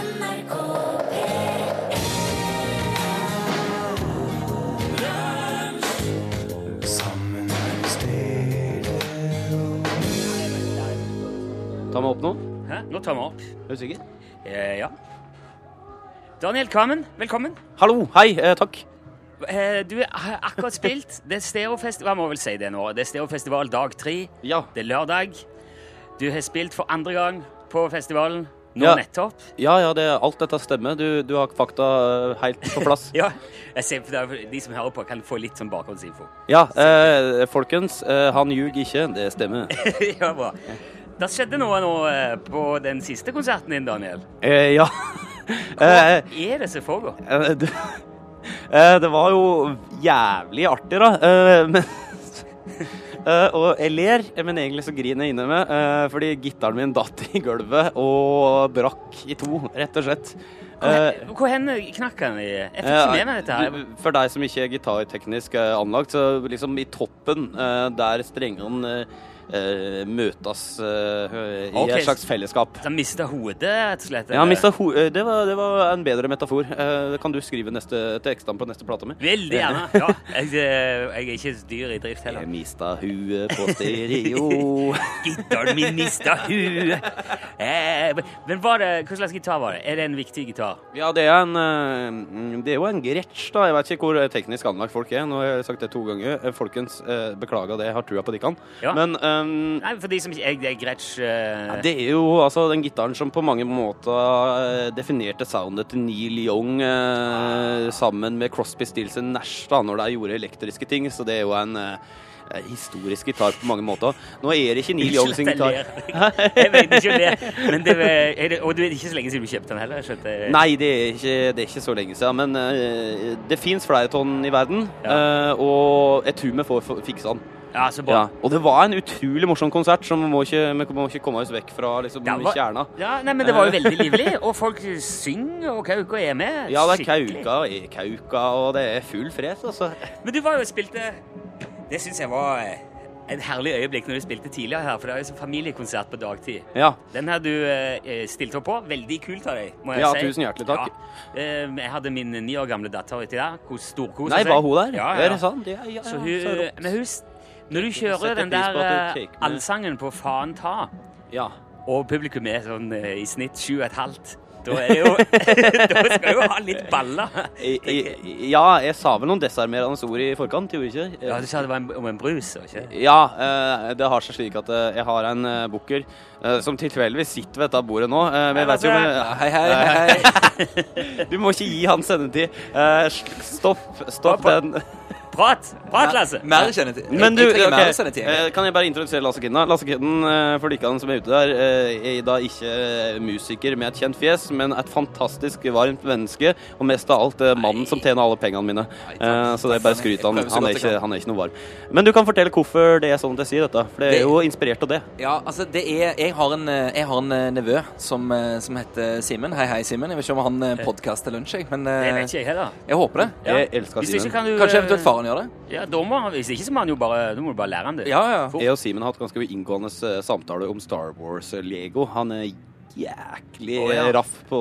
NRK Ta meg opp nå. Hæ? Nå tar vi opp. Er du sikker? Eh, ja. Daniel Kvammen, velkommen. Hallo. Hei. Eh, takk. Eh, du har akkurat spilt. Det er Stereofestival, må vel si det nå. Det er Stereofestival dag tre. Ja. Det er lørdag. Du har spilt for andre gang på festivalen. Nå Ja. nettopp. Ja, ja, det, alt dette stemmer. Du, du har fakta helt på plass. Ja, jeg ser for De som hører på, kan få litt sånn bakgrunnsinfo. Ja, eh, folkens. Eh, han ljuger ikke. Det stemmer. ja, bra. Det skjedde noe nå eh, på den siste konserten din, Daniel. Eh, ja. Hva Eh, er det som foregår? eh, det, det var jo jævlig artig, da. Eh, men eh, Og jeg ler, men egentlig så griner jeg inni meg, eh, fordi gitaren min datt i gulvet og brakk i to, rett og slett. Uh, Hvor hen knakk han i? Jeg fikk Eh, ikke med meg dette her. For deg som ikke er gitarteknisk eh, anlagt, så liksom i toppen eh, der strengene eh, eh, møtes eh, i okay. et slags fellesskap. Han mista hodet, rett og slett? Ja, ho eh, det, var, det var en bedre metafor. Eh, kan du skrive neste, tekstene på neste plate mi. Veldig gjerne. Ja. Jeg, eh, jeg er ikke dyr i drift heller. Jeg mista huet på stereo. Gitteren min mista huet. Eh, men var det, hva slags gitar var det? Er det en viktig gitar? ja, det er en eh, Det er jo en Gretsch, da. Jeg vet ikke hvor teknisk anlagt folk er. Nå har jeg sagt det to ganger. Eh, Folkens, eh, beklager det. Jeg har trua på dere. Ja. Men um, Nei, for de som ikke er Gretsch uh... Ja, det er jo altså den gitaren som på mange måter eh, definerte soundet til Neil Young eh, sammen med Crosby, Stills Nash da, når de gjorde elektriske ting. Så det er jo en eh, historisk gitar på mange måter. Nå er det ikke Neil Young sin gitar. jeg vet ikke om det. Men det er det, og det er ikke så lenge siden du kjøpte den heller. skjønte jeg. Nei, det er, ikke, det er ikke så lenge siden. Men uh, det fins flere tonn i verden, uh, og jeg tror vi får fiksa den. Ja, så bra. Ja. Og det var en utrolig morsom konsert, så vi må ikke, vi må ikke komme oss vekk fra liksom, Ja, hva- kjerna. Ja, nei, men Det var jo veldig livlig, og folk synger og kauker er med. Ja, det er Skikkelig. kauka og e-kauka, og det er full fres, altså. Men du var jo spilte Det syns jeg var en et herlig øyeblikk når du spilte tidligere her, for det er jo familiekonsert på dagtid. Ja. Den her du eh, stilte opp på, veldig kult av deg, må jeg Ja, si. tusen hjertelig takk. Ja. Eh, jeg hadde min ni år gamle datter uti der. Storkosa Nei, var hun der? Ja, Er ja. det sant? Ja, ja, Så hun, så men hun, når du kjører den der eh, allsangen på Faen ta, Ja. og publikum er sånn eh, i snitt sju og et halvt, da jo Da skal du jo ha litt baller. I, i, ja, jeg sa vel noen desarmerende ord i forkant, gjorde jeg ikke? Ja, Du sa det var en, om en brus, ikke? Ja, eh, det har seg slik at eh, jeg har en eh, som tilfeldigvis sitter ved dette bordet nå. men jeg vet jo Hei, hei, hei. Du må ikke gi han sendetid. Stopp, stopp den. Prat! Prat, Lasse! Mer kjennetid. Men du, jeg okay. mer kjennetid. eh, kan jeg bare introdusere Lasse Kidden? Lasse Kidden, eh, for dere som er ute der, eh, er da ikke musiker med et kjent fjes, men et fantastisk varmt menneske, og mest av alt mannen som tjener alle pengene mine. Eh, Så det er bare skryt av han. Han er, ikke, han er ikke noe varm. Men du kan fortelle hvorfor det er sånn at jeg sier dette, for det er jo inspirert av det. Ja, altså det er Jeg har en, jeg har en nevø som, som heter Simen. Hei, hei, Simen. Jeg vet ikke om han podkaster lunsj, jeg, men Det vet ikke jeg heller. jeg håper det. Jeg elsker Simen. kan du Kanskje eventuelt faren gjør det? Ja, da må han, Hvis ikke så må han jo bare Da må du bare lære han det. Ja, ja. Fort. Jeg og Simen har hatt ganske inngående eh, samtale om Star Wars-lego. Han er jæklig oh, ja. raff på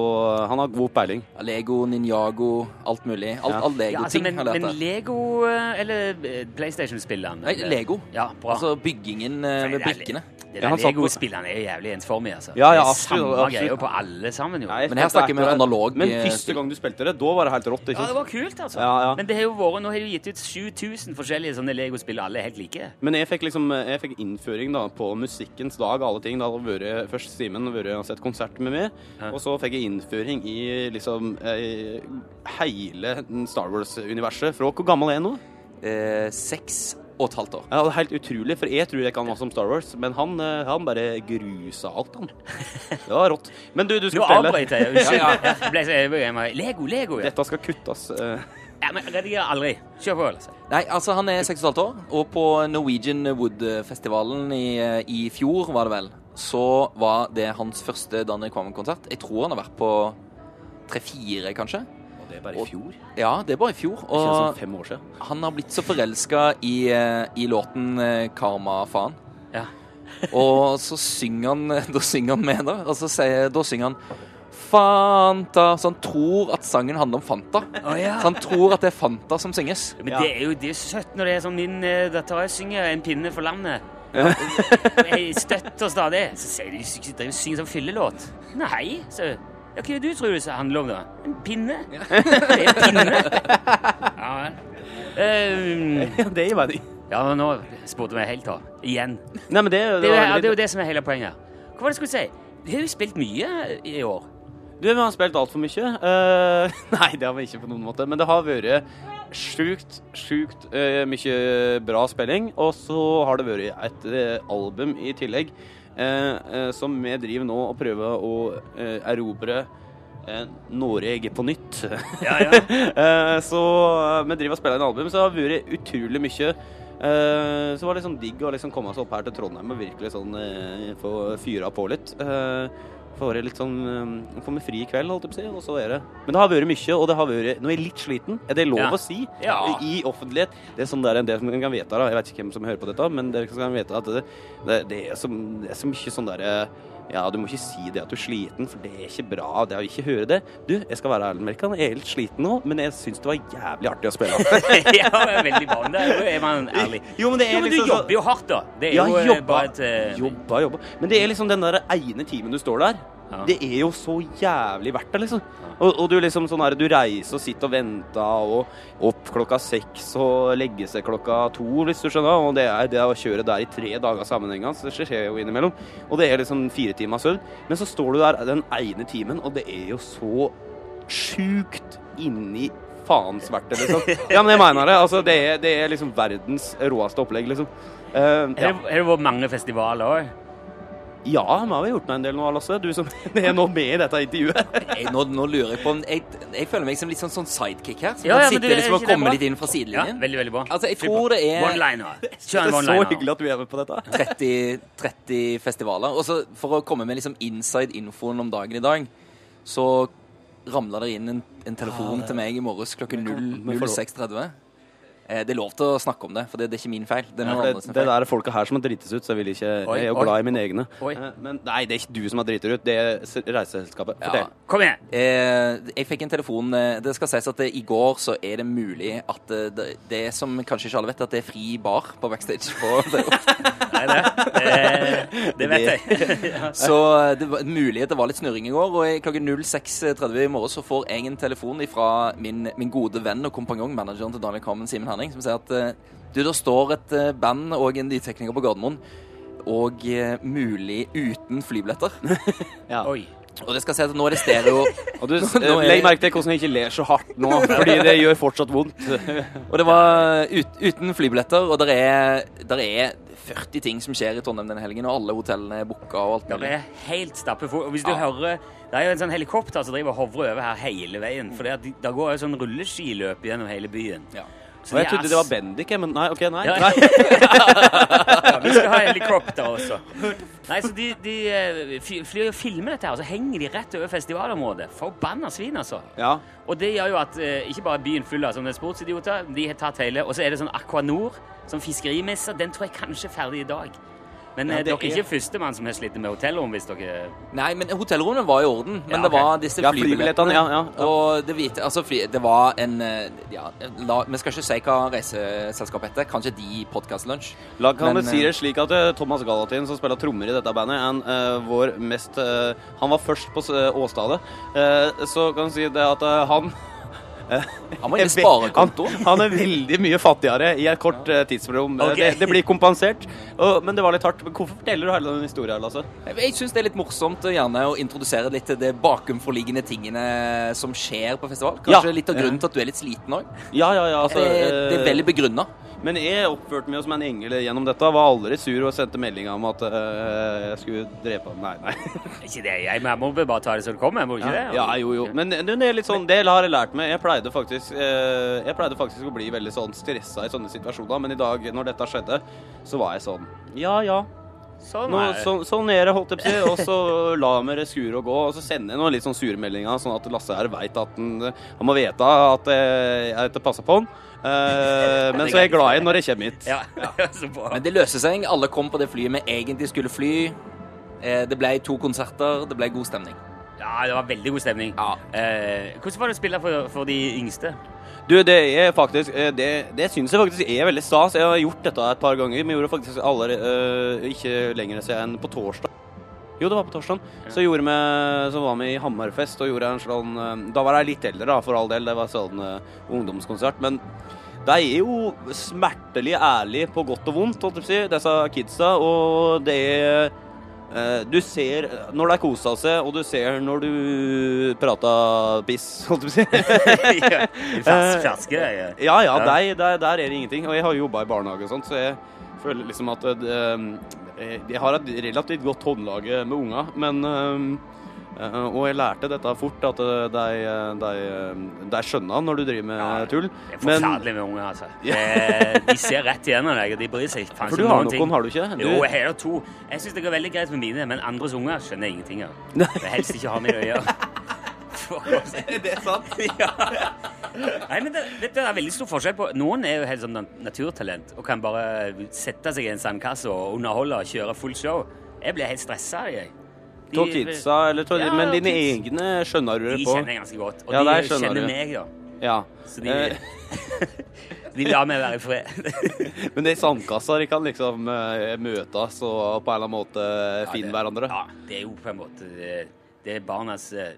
Han har god peiling. Lego, Ninjago, alt mulig. Alt, Ja. all altså, Lego-ting men, altså, men, men Lego eh, eller eh, PlayStation-spillene? Lego. Ja, bra. Altså byggingen eh, med brikkene. Det der Lego-spillene er jævlig ensformige, altså. Ja, ja, det er samme absolutt. greia på alle sammen, jo. Ja, Men her snakker vi analog, Men eh, første gang du spilte det, da var det helt rått. ikke Ja, det var kult, altså. Ja, ja. Men det har jo vært, nå har de gitt ut 7000 forskjellige sånne Lego-spill, alle er helt like. Men jeg fikk liksom Jeg fikk innføring da på musikkens dag, alle ting. Da hadde vært først Simen vært og sett konsert med meg, Ja. og så fikk jeg innføring i liksom i hele Star Wars-universet. Fra hvor gammel er jeg nå? Eh, seks og et halvt år. Ja, det er helt utrolig, for jeg tror jeg kan masse om Star Wars, men han, eh, han bare grusa alt, han. Det var rått. Men du, du Nå skal fortelle. avbrøt jeg. Unnskyld. Ja, ja. Lego, Lego, ja. Dette skal kuttes. eh. ja men rediger aldri. Kjør på, altså. Nei, altså han er seks og et halvt år, og på Norwegian Wood-festivalen i, eh, i fjor, var det vel, så var det hans første Daniel Kvammen-konsert. Jeg tror han har vært på tre-fire, kanskje. Det er bare i fjor. Ja, det er bare i fjor. Det som Og fem år siden. han har blitt så forelska i, eh, i låten eh, 'Karma faen'. Ja. Og så synger han Da synger han med, da. Og så sier, da synger han Fanta. Så han tror at sangen handler om Fanta. Oh, ja. Så han tror at det er Fanta som synges. Men Ja. det er jo det er søtt når det er sånn min datter synger 'En pinne for landet'. Jeg støtter stadig. Så sier de at de synger som fyllelåt. Nei, så ja, Hva er det du tror det handler om, da? En pinne? Det er en pinne. Ja vel. Eh, Ja, det gir det. ja, nå spurte vi helt av. Igjen. Nei, men det, Det, jo- ja, det er jo det som er hele poenget. Hva var det jeg skulle si? Vi har jo spilt mye i år. Du, vi har spilt altfor mye. Uh, nei, det har vi ikke på noen måte. Men det har vært sjukt, sjukt uh, mye bra spilling. Og så har det vært et eh, album i tillegg som vi driver nå og prøver å eh, erobre eh, Norge på nytt. Ja, ja. Eh, så eh, vi driver og spiller en album, så det har vært utrolig mye. Så så var det liksom digg å liksom komme seg opp her til Trondheim og virkelig sånn eh, få fyra på litt. Uh, få være litt sånn Får meg fri i kveld, holdt jeg på å si, og så det Men det har vært mye, og det har vært Nå er jeg litt sliten. Er det lov Ja. å si? Ja. I offentlighet. Det er sånn der en del som kan vite, da. Jeg vet ikke hvem som hører på dette, men dere kan vite at det, det, det, er, så, det er så mye sånn derre ja, du må ikke si det at du er sliten, for det er ikke bra. Det er å ikke høre det. Du, jeg skal være ærlig, Melkan. Jeg er helt sliten nå, men jeg syns det var jævlig artig å spille. ja, det er veldig bra. Da er man ærlig. Jo, men det er Jo, men du liksom så- jobber jo hardt, da. Det er Ja, jo eh, jobba, bare et uh... jobba, jobba. Men det er liksom den der ene timen du står der. Ja. Det er jo så jævlig verdt det, liksom. Og, og du liksom sånn her, du reiser og sitter og venter, og opp klokka seks og legge seg klokka to, hvis du skjønner. Og det er det å kjøre der i tre dager sammenhengende, så det skjer jo innimellom. Og det er liksom fire timers søvn. Men så står du der den ene timen, og det er jo så sjukt inni faens verdt det, liksom. Ja, men jeg mener det. Altså, det er, det er liksom verdens råeste opplegg, liksom. Uh, ja. har det vært mange festivaler òg? Ja, vi har jo gjort meg en del nå, Lasse. Du som er nå med i dette intervjuet. Jeg, nå, nå lurer jeg på om jeg, jeg føler meg som litt sånn, sånn sidekick her. Som Ja, kan ja, men sitte du, er liksom og kommer komme litt inn fra sidelinjen. Ja, veldig, veldig bra. Altså, jeg tror det er- One-liner. Det er så hyggelig at du er med på dette. 30, 30 festivaler. Og så for å komme med liksom inside infoen om dagen i dag, så ramla det inn en, en telefon til meg i morges klokken Men kan- men får lov. 06.30. Eh, det er lov til å snakke om det, for det, det er ikke min feil. Det er Ja, det, feil. det der er folka her som har drites ut, så jeg vil ikke Oi, Jeg er jo glad i mine egne. Oi. Eh, Men nei, det er ikke du som har driti ut, det er reiseselskapet. reiseselskapet. Ja. Kom igjen. Eh, jeg fikk en telefon eh, Det skal sies at det, i går så er det mulig at det, det som kanskje ikke alle vet, at det er fri bar på backstage. På, Nei, det, det, det vet jeg. så det var mulig at det var litt snurring i går. Og i klokken 06.30 i morgen så får jeg en telefon fra min, min gode venn og kompanjong, manageren til Daniel Kammen, Simen Henning, som sier at eh, du, det står et eh, band og en lydtekniker på Gardermoen. Og eh, mulig uten flybilletter. Ja. Oi. Og det skal si at nå er det stereo. Og du, Nå er- Legg merke til hvordan jeg ikke ler så hardt nå, fordi det gjør fortsatt vondt. Og det var ut, uten flybilletter, og det er, der er 40 ting som skjer i Trondheim denne helgen, og alle hotellene er booka og alt Det mulig. er helt stappfullt. Og hvis du Ja. hører Det er jo en sånn helikopter som driver og hovrer over her hele veien. For det, det går jo sånn rulleskiløp gjennom hele byen. Ja. Og jeg de trodde det var Bendik, men nei, OK, nei. Ja. nei. Ja, vi skal ha helikopter også. Nei, så De, de eh, flyr og filmer dette, her, og så henger de rett over festivalområdet. Forbanna svin, altså. Ja. Og det gjør jo at eh, ikke bare byen full av sånne sportsidioter, de har tatt hele, og så er det sånn Aquanor, som fiskerimesse, den tror jeg kanskje er ferdig i dag. Men Ja, eh, dere er ikke førstemann som har slitt med hotellrom, hvis dere Nei, men hotellrommene var i orden, men Ja, det var disse Ja, flybillettene. ja, ja, ja. Og det, vite, altså, fly, det var en eh, ja, la, Vi skal ikke si hva reiseselskapet heter. Kanskje de Podcast Lunch. La kan Men, vi si eh, det slik at eh, Thomas Galatin, som spiller trommer i dette bandet, er en, eh, vår mest uh, Han var først på uh, åstedet. Eh, så kan vi si det at eh, han Han må inn i sparekonto. Han, han er veldig mye fattigere i et kort eh, tidsrom. Okay. Det, det blir kompensert. Og, men det var litt hardt. Men hvorfor forteller du hele den historien, Lasse? Jeg syns det er litt morsomt gjerne å introdusere litt det bakenforliggende tingene som skjer på festival. Kanskje Ja. litt av grunnen til at du er litt sliten òg. Ja, ja, ja. Altså, det, det er eh, veldig begrunna. Men jeg oppførte meg som en engel gjennom dette. Var aldri sur og sendte melding om at eh, jeg skulle drepe ham. Nei, nei. Ikke det, jeg, jeg må bare ta det som det kommer. Må ikke ja. det? Ja, jo, jo. Men det er litt sånn, det har jeg lært meg. Jeg pleide faktisk eh, Jeg pleide faktisk å bli veldig sånn stressa i sånne situasjoner, men i dag, når dette skjedde, så var jeg sånn Ja, ja. Sånn Nå, er det. så, sånn er det, holdt jeg på å si. Og så la vi det skure og gå. Og så sender jeg noen litt sånn sure meldinger, sånn at Lasse her veit at han, han må vite at eh, jeg ikke passer på han. Eh, men så er jeg glad i når jeg kommer hit. Ja, så bra. Men det løser seg. Alle kom på det flyet vi egentlig skulle fly. Eh, Det ble to konserter, det ble god stemning. Ja, det var veldig god stemning. Ja. Eh, hvordan var det å spille for, for de yngste? Du, det er faktisk Det, det syns jeg faktisk er veldig stas. Jeg har gjort dette et par ganger. Vi gjorde faktisk alle eh, ikke lenger siden på torsdag. Jo, det var på torsdag. Så, så var vi i Hammerfest og gjorde en sånn eh, Da var jeg litt eldre, da, for all del. Det var sånn uh, ungdomskonsert. Men de er jo smertelig ærlige på godt og vondt, holdt jeg på å si, disse kidsa. Og det er eh, Du ser når de koser seg, og du ser når du prater piss, holdt jeg på å si. Ja, greier. ferske? Ja. Ja. Der, der, der er det ingenting. Og jeg har jobba i barnehage og sånt, så jeg føler liksom at det, jeg har et relativt godt håndlag med unger. Men eh, eh, Og jeg lærte dette fort, at eh, de, de, de skjønner når du driver med Ja, tull. Det er forferdelig med unger, altså. De, de ser rett igjennom deg, og de bryr seg ikke. For du har noen ting. har du ikke? Du, Jo, jeg har to. Jeg syns det går veldig greit med mine, men andres unger skjønner jeg ingenting av. Vil helst ikke ha med det å gjøre. Er det sant? ja. Nei, men det, det, det er veldig stor forskjell på Noen er jo helt sånn naturtalent og kan bare sette seg i en sandkasse og underholde og kjøre fullt show. Jeg blir helt stressa. Av kidsa, eller tå- Ja, Men dine kids. egne skjønner du De det på? kjenner jeg ganske godt, og Ja, de kjenner du. meg, da. Ja. Så de, Eh, de lar meg være i fred. men det er sandkassa, de kan liksom eh, møtes og på en eller annen måte finne hverandre. Ja, det er jo på en måte Det, er barnas eh,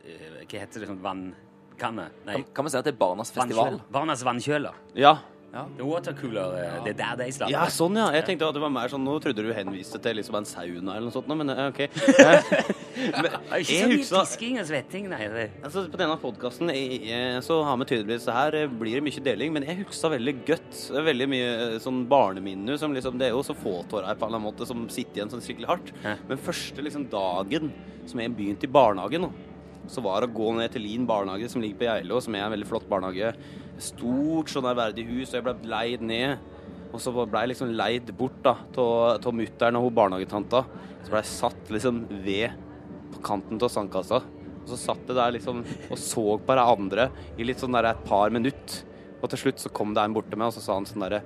Hva heter det? sånn vannkanne? Nei, Kan, vi si at det er barnas festival? vannkjøler. Barnas vannkjøler. Ja. The watercooler. eh, Det er der de slapper. Ja, sånn ja. Jeg tenkte at det var mer sånn Nå trodde du henviste til liksom en sauna eller noe sånt, men eh, OK. Eh, men er ikke jeg så mye pisking og svetting, nei. Altså, på denne podkasten så har vi tydeligvis det her eh, blir det mye deling, men jeg husker veldig godt veldig mye eh, sånn barneminner som liksom Det er jo så få av dem på en eller annen måte som sitter igjen sånn skikkelig hardt. Hæ? Men første liksom dagen som jeg begynte i barnehagen, så var det å gå ned til Lien barnehage, som ligger på Geilo, som er en veldig flott barnehage. Stort sånn ærverdig verdig hus, og jeg ble leid ned. Og så ble jeg liksom leid bort da av mutter'n og hun barnehagetanta. Så ble jeg satt liksom ved på kanten av sandkassa. Og så satt jeg der liksom og så på de andre i litt sånn der et par minutt. Og til slutt så kom det en bort til meg, og så sa han sånn derre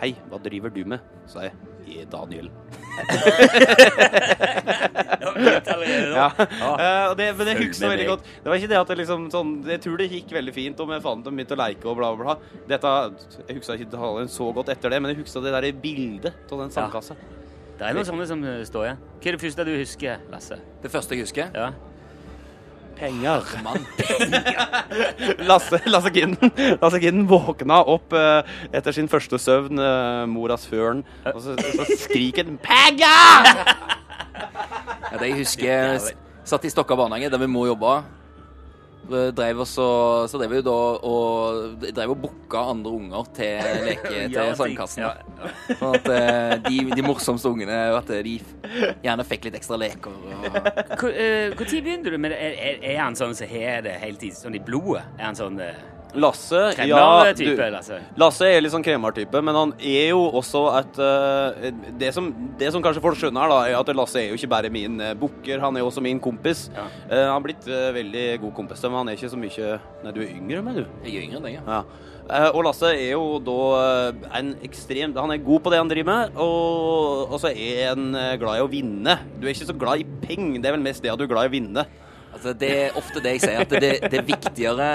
Hei, hva driver du med? Så sa jeg Daniel. Ja. Eh, og det, men jeg husker veldig godt. Det var ikke det at det liksom sånn Jeg tror det gikk veldig fint, og vi fant dem begynte å leke og bla, bla, bla. Dette Jeg husker ikke detaljen så godt etter det, men jeg husker det der bildet av den sandkassa. Det er noe sånne som eh, står igjen. Hva er det første du husker, Lasse? Det første jeg husker Ja. Penger. Mann. Lasse, Lasse Ginden Lasse Ginden våkna opp uh, etter sin første søvn, uh, moras førn, og så, så skriker han 'Penger!' Ja, det jeg husker Satt i Stokka barnehage, der vi må jobbe. Drev og, så drev vi da og drev og booka andre unger til leke til Ja, sandkassen. ja, ja. Sånn at eh, de, de morsomste ungene at de gjerne fikk litt ekstra leker. Når uh, begynte du med det? Er, er, er han sånn som har det hele tiden, sånn i blodet? Er han sånn uh, Lasse ja, Lasse? Lasse er litt sånn kremertype, men han er jo også et uh, det, som, det som kanskje folk skjønner, da, er at Lasse er jo ikke bare min uh, booker, han er jo også min kompis. Ja. Uh, han har blitt eh, veldig god kompis, men han er ikke så mye Nei, du er yngre, men du. jeg er yngre enn deg, ja. Ja. Eh, og Lasse er jo da eh, en ekstrem Han er god på det han driver med, og, og så er han eh, glad i å vinne. Du er ikke så glad i penger, det er vel mest det at du er glad i å vinne. Altså, det er ofte det jeg sier, at det, det er viktigere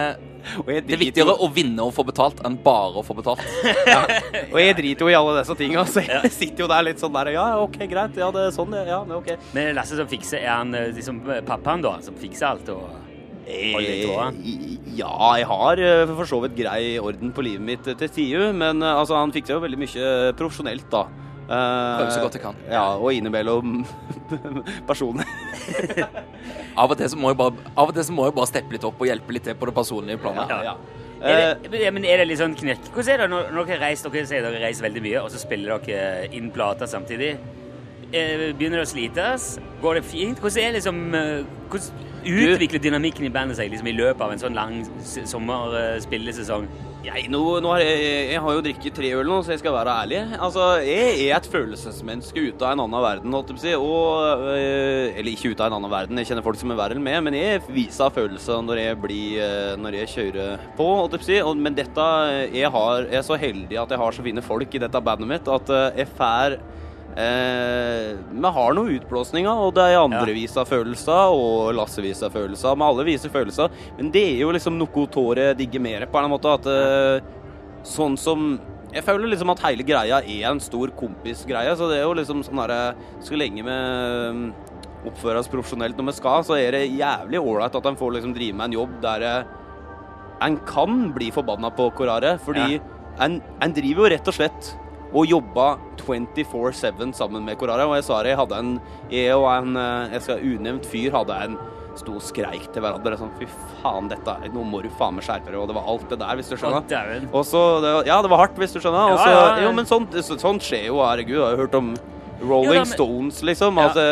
Det er viktigere å vinne og få betalt enn bare å få betalt. Og jeg driter jo i alle disse tinga, så jeg sitter jo der litt sånn der Ja, OK, greit. Ja, det er sånn. Ja, men OK. Men Lasse som fikser? Er han eh, liksom pappaen, da? Som fikser alt? og... Eh, Ja, jeg har eh, for så vidt grei orden på livet mitt eh, til tider, men eh, altså, han fikser jo veldig mye profesjonelt, da. Eh, Prøver så godt jeg kan. Ja, og innimellom personer. Av og til så må jeg bare, av og til så må jeg bare steppe litt opp og hjelpe litt til på det personlige planet. Ja, ja. Er Eh, det, men- ja, men er det litt sånn knirk? Hvordan er det når, dere reiser dere sier dere reiser veldig mye, og så spiller dere inn plater samtidig? Eh, Begynner det å slites? Går det fint? Hvordan er liksom eh, Hvordan utvikler dynamikken i bandet seg liksom i løpet av en sånn lang sommerspillesesong? Jeg, nå, nå har jeg, jeg har jo drikket tre øl nå, så jeg skal være ærlig. Altså, Jeg er et følelsesmenneske ute av en annen verden, holdt jeg på å si. Og, øh, eller ikke ute av en annen verden, jeg kjenner folk som er verre enn meg, men jeg viser følelser når jeg blir øh, Når jeg kjører på, holdt jeg på å si. Og, men dette jeg, har, jeg er så heldig at jeg har så fine folk i dette bandet mitt, at jeg får Eh, vi har noen utblåsninger, og det er andre av følelser, og lassevis av følelser. Med alle viser følelser, men det er jo liksom noe tåret digger mer på en måte. At eh, sånn som Jeg føler liksom at hele greia er en stor kompisgreie, så det er jo liksom sånn herre Så lenge vi mm, oppfører oss profesjonelt når vi skal, så er det jævlig ålreit at en får liksom drive med en jobb der eh, en kan bli forbanna på hverandre, fordi en, en driver jo rett og slett og jobba 24-7 sammen med Korara. Og jeg sa det, jeg hadde en Jeg og en eh, jeg skal unevnt fyr hadde en sto og skreik til hverandre sånn Fy faen, dette Nå må du faen meg skjerpe deg. Og det var alt det der, hvis du skjønner. Og så Ja, det var hardt, hvis du skjønner. Og Ja, så- ja, ja. Jo, men sånt, sånt skjer jo, herregud. Jeg har hørt om Rolling Ja, Stones, liksom. Ja. Altså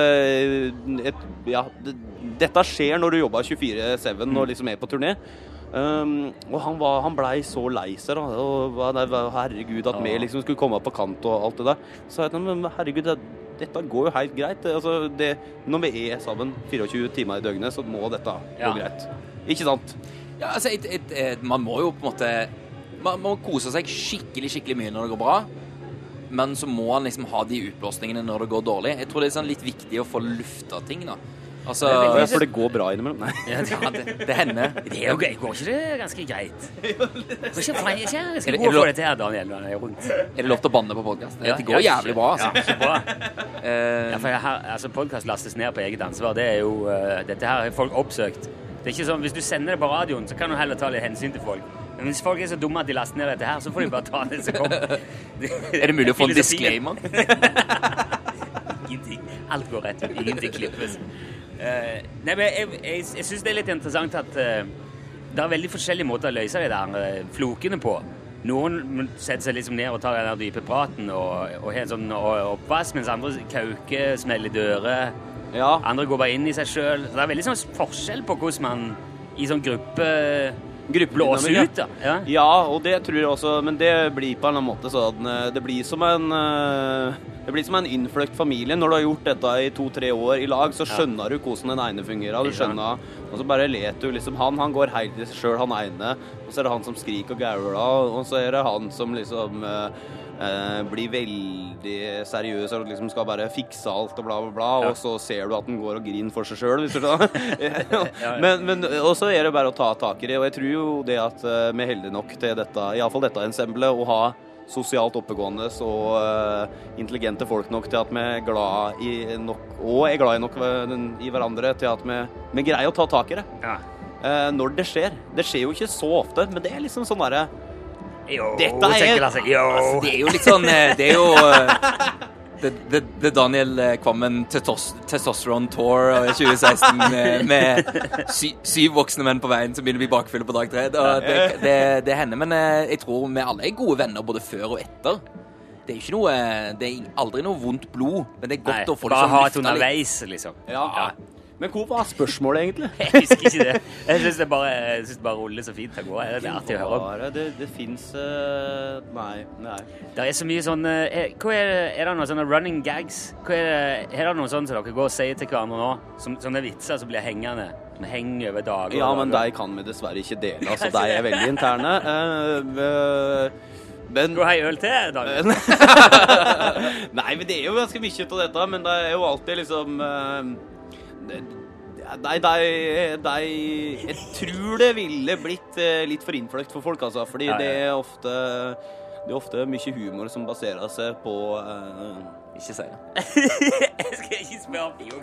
et, Ja, det, dette skjer når du jobber 24-7 Mm. og liksom er på turné. Um, og han, var, han blei så lei seg, da. Og, herregud, at vi liksom skulle komme på kant og alt det der. Så jeg men herregud, det, dette går jo helt greit. Altså, det, når vi er sammen 24 timer i døgnet, så må dette Ja. gå greit. Ikke sant? Ja, altså, et, et, et, man må jo på en måte Man må kose seg skikkelig skikkelig mye når det går bra. Men så må han liksom ha de utblåsningene når det går dårlig. Jeg tror det er sånn litt viktig å få lufta ting, da. Altså Ja, For det går bra innimellom? Nei. Ja, det, det, det hender. det er jo gøy. Går ikke det ganske greit? Går ikke jeg er ikke Er det- god er det for dette her, Daniel, når jeg er rundt. Er det lov til å banne på podkast? Ja, det går jævlig bra, altså. Ja, bra. Uh, Ja, for her, altså Podkast lastes ned på eget ansvar. Det er jo, uh, dette her har folk oppsøkt. Det er ikke sånn, Hvis du sender det på radioen, så kan du heller ta litt hensyn til folk. Men hvis folk er så dumme at de laster ned dette her, så får de bare ta det som kommer. er det mulig å få en disclaimer? Ingenting. Alt går rett ut. Ingenting klippes. Uh, nei, men jeg, jeg, jeg syns det er litt interessant at uh, det er veldig forskjellige måter å løse de der eh, flokene på. Noen setter seg liksom ned og tar den der dype praten og, og har en sånn oppvask, mens andre kauker, smeller dører. Ja. Andre går bare inn i seg sjøl. Det er veldig sånn forskjell på hvordan man i sånn gruppe Gruppedynamikk, ut. ja. Ja. Ja, og det tror jeg også, men det blir på en eller annen måte sånn eh, Det blir som en eh, Det blir som en innfløkt familie. Når du har gjort dette i to-tre år i lag, så skjønner du hvordan den ene fungerer. Du skjønner, Og så bare leter du liksom Han han går helt i seg sjøl, han ene. Og så er det han som skriker og gauler. Og så er det han som liksom eh, blir veldig seriøs og liksom skal bare fikse alt og bla, bla, bla. Ja. Og så ser du at den går og griner for seg sjøl, hvis du skjønner. Men, men også er det bare å ta tak i det. Og jeg tror jo det at eh, vi er heldige nok til dette, iallfall dette ensemblet, å ha sosialt oppegående og eh, intelligente folk nok til at vi er glad i nok, og er glad i nok i hverandre til at vi, vi greier å ta tak i det. Ja. når det skjer. Det skjer jo ikke så ofte, men det er liksom sånn derre Jo, Dette er-. Altså, det er jo litt sånn eh, Det er jo The, det, det, det Daniel eh, Kvammen testos, Testosterone Tour 2016 eh, med sy, syv voksne menn på veien som begynner å bli bakfulle på dag tre. Det, det, det, det hender, men jeg tror vi alle er gode venner både før og etter. Det er noe Det er aldri noe vondt blod, men det er godt Nei, å få det bare sånn ha et underveis, liksom. Ja. Men hvor var spørsmålet, egentlig? Jeg husker ikke det. Jeg syns det bare, jeg synes det bare ruller så fint av gårde. Det er artig å høre om. Det, det fins Nei. nei. Det er så mye sånn eh, er, er, det, er det noen sånne running gags? Hva er, det, er det noe sånt som dere går og sier til hverandre nå? Som, sånne vitser som blir hengende? Som henger over dager Ja, men dager? de kan vi dessverre ikke dele. Altså, de er veldig interne. Uh, uh, men Skal du ha ei øl til, Daniel? Nei, men det er jo ganske mye av dette, men det er jo alltid liksom eh, Nei, de, de Jeg tror det ville blitt eh, litt for innfløkt for folk, altså. Fordi Ja, ja. det er ofte det er ofte mye humor som baserer seg på uh... Ikke si det. jeg skal ikke spørre om jo.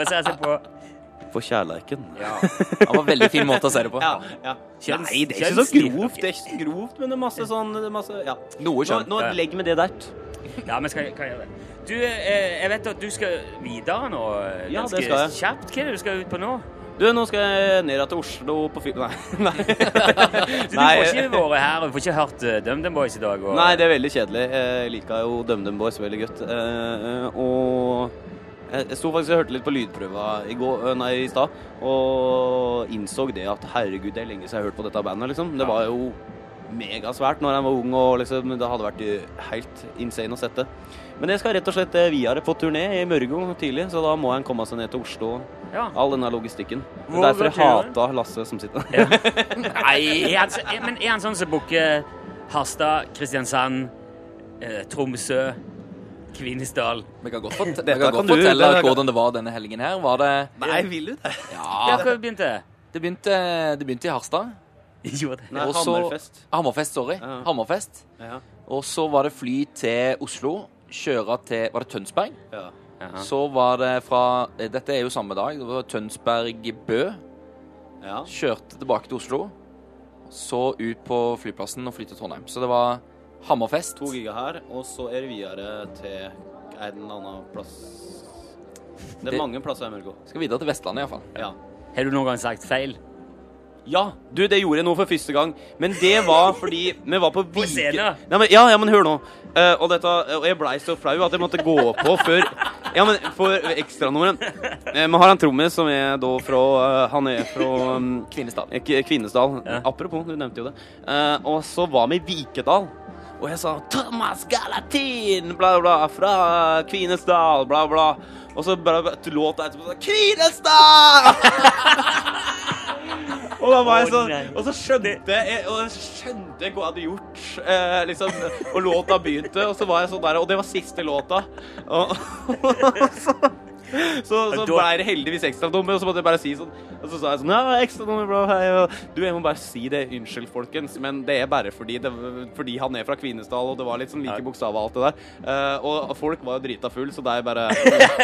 Baserer seg på på kjærleiken. ja. Det var en veldig fin måte å si det på. Ja, ja. Kjønns- Nei, det er ikke så grovt. Det er ikke så grovt, men det er masse sånn masse, ja. Noe Nå, nå Ja. legger vi det der. ja, men skal, kan jeg gjøre det? Du, eh, jeg vet at du skal videre nå. eh, Ja, det skal jeg. kjapt. Hva er det du skal ut på nå? Du, nå skal jeg ned til Oslo på film... Nei. Nei. Du, Nei. får ikke vært her og får ikke hørt uh, DumDum Boys i dag. Og, Nei, det er veldig kjedelig. Jeg liker jo DumDum Boys veldig godt. Eh, og jeg sto faktisk og hørte litt på lydprøva i, går, eh, nei, i stad, og innså det at herregud, det er lenge siden jeg har hørt på dette bandet, liksom. Det var jo megasvært når jeg var ung, og liksom, det hadde vært helt insane å sette. Men jeg skal rett og slett eh, videre på turné i Mørgo tidlig, så da må en komme seg ned til Oslo. Ja. All denne logistikken. Det er derfor jeg hata Lasse som sitter Ja. Nei, er han, men er han sånn som booker Harstad, Kristiansand, eh, Tromsø Kvinesdal. Vi kan godt, fort, kan kan godt du- fortelle det- hvordan det var denne helgen her. Var det Nei, vil du det? Ja, hva begynte det? Det begynte, det begynte i Harstad. Det? Nei, Hammerfest. Hammerfest, sorry. Ja. Hammerfest. Ja. Og så var det fly til Oslo. Kjøre til Var det Tønsberg? ja. Jaha. Så var det fra eh, Dette er jo samme dag. Det var Tønsberg-Bø. ja. Kjørte tilbake til Oslo. Så ut på flyplassen og flyttet til Trondheim. Så det var Hammerfest. To giga her, og så er det videre til en annen plass. Det er Det- mange plasser jeg vil gå. Skal videre til Vestlandet, iallfall. Ja. Har du noen gang sagt feil? Ja, du, det gjorde jeg nå for første gang. Men det var fordi vi var på Viken... Nei, men, ja, ja, men hør nå. Uh, og, dette, og jeg blei så flau at jeg måtte gå på før Ja, men for ekstranummeret uh, Vi har en trommis som er da fra uh, Han er fra um, Kvinesdal. eh, K- Kvinesdal. Ja. Apropos, du nevnte jo det. Eh, og så var vi i Vikedal. Og jeg sa 'Thomas Galatin', bla, bla, fra Kvinesdal, bla, bla. Og så bare låta etterpå 'Kvinesdal'! og da var jeg sånn. Og så skjønte jeg Og jeg skjønte hva jeg hadde gjort. Eh, liksom, og låta begynte, og så var jeg sånn der Og det var siste låta. Og, så så, så Da- ble det heldigvis ekstranummer, og så måtte jeg bare si sånn Og så sa jeg sånn Ja, ekstranummer, bro. Hei, og du, jeg må bare si det. Unnskyld, folkens, men det er bare fordi, det, fordi han er fra Kvinesdal, og det var litt sånn like bokstaver alt det der. Eh, og folk var jo drita full, så det er bare.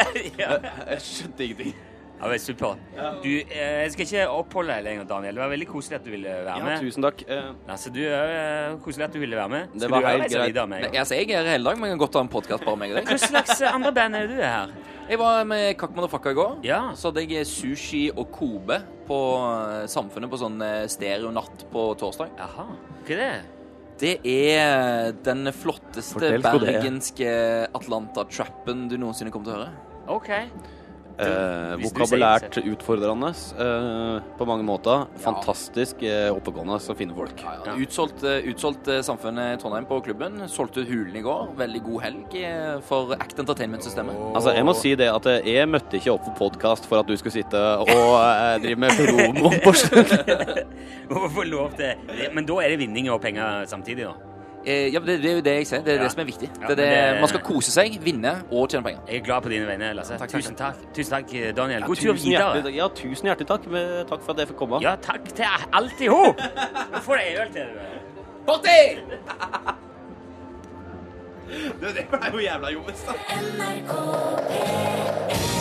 Jeg skjønte ingenting. Ja, men Super. Du, eh, jeg skal ikke oppholde deg lenger, Daniel. Det var veldig koselig at du ville være med. Ja, tusen takk. Altså, du er eh, koselig at du ville være med. Det Skal var du helt reise greit. med Nei, altså, jeg er her hele dag, men jeg kan godt ha en podkast bare med deg. Hva slags andre band er det du er her? Jeg var med Kakk Fakka i går. Ja. Så hadde jeg sushi og Kobe på Samfunnet på sånn stereonatt på torsdag. Jaha. Hva er det? Det er den flotteste Fortell det er. bergenske Atlanta-trappen du noensinne kommer til å høre. OK. Eh, vokabulært sier utfordrende eh, på mange måter. Fantastisk eh, oppegående og fine folk. Ja. Utsolgt, eh, utsolgt eh, Samfunnet i Trondheim på klubben. Solgte ut Hulen i går. Veldig god helg eh, for Act Entertainment-systemet. Altså, jeg må si det at jeg møtte ikke opp på podkast for at du skulle sitte og eh, drive med promo på slutten. Hvorfor lov til Men da er det vinning og penger samtidig, da. Eh, ja, det, det er jo det jeg sier. Det er Ja. det som er viktig. Ja, det er det, det- Man skal kose seg, vinne og tjene penger. Jeg er glad på dine vegne, Lasse. Takk, takk, Tusen takk. Tusen takk, Daniel. Ja, God tur videre. hjertelig, ja, tusen hjertelig takk. Takk for at jeg fikk komme. Ja, takk til alt i hop. Nå får jeg øl til du. Party! Det, ble jo jævla jobbes, da. NRK P3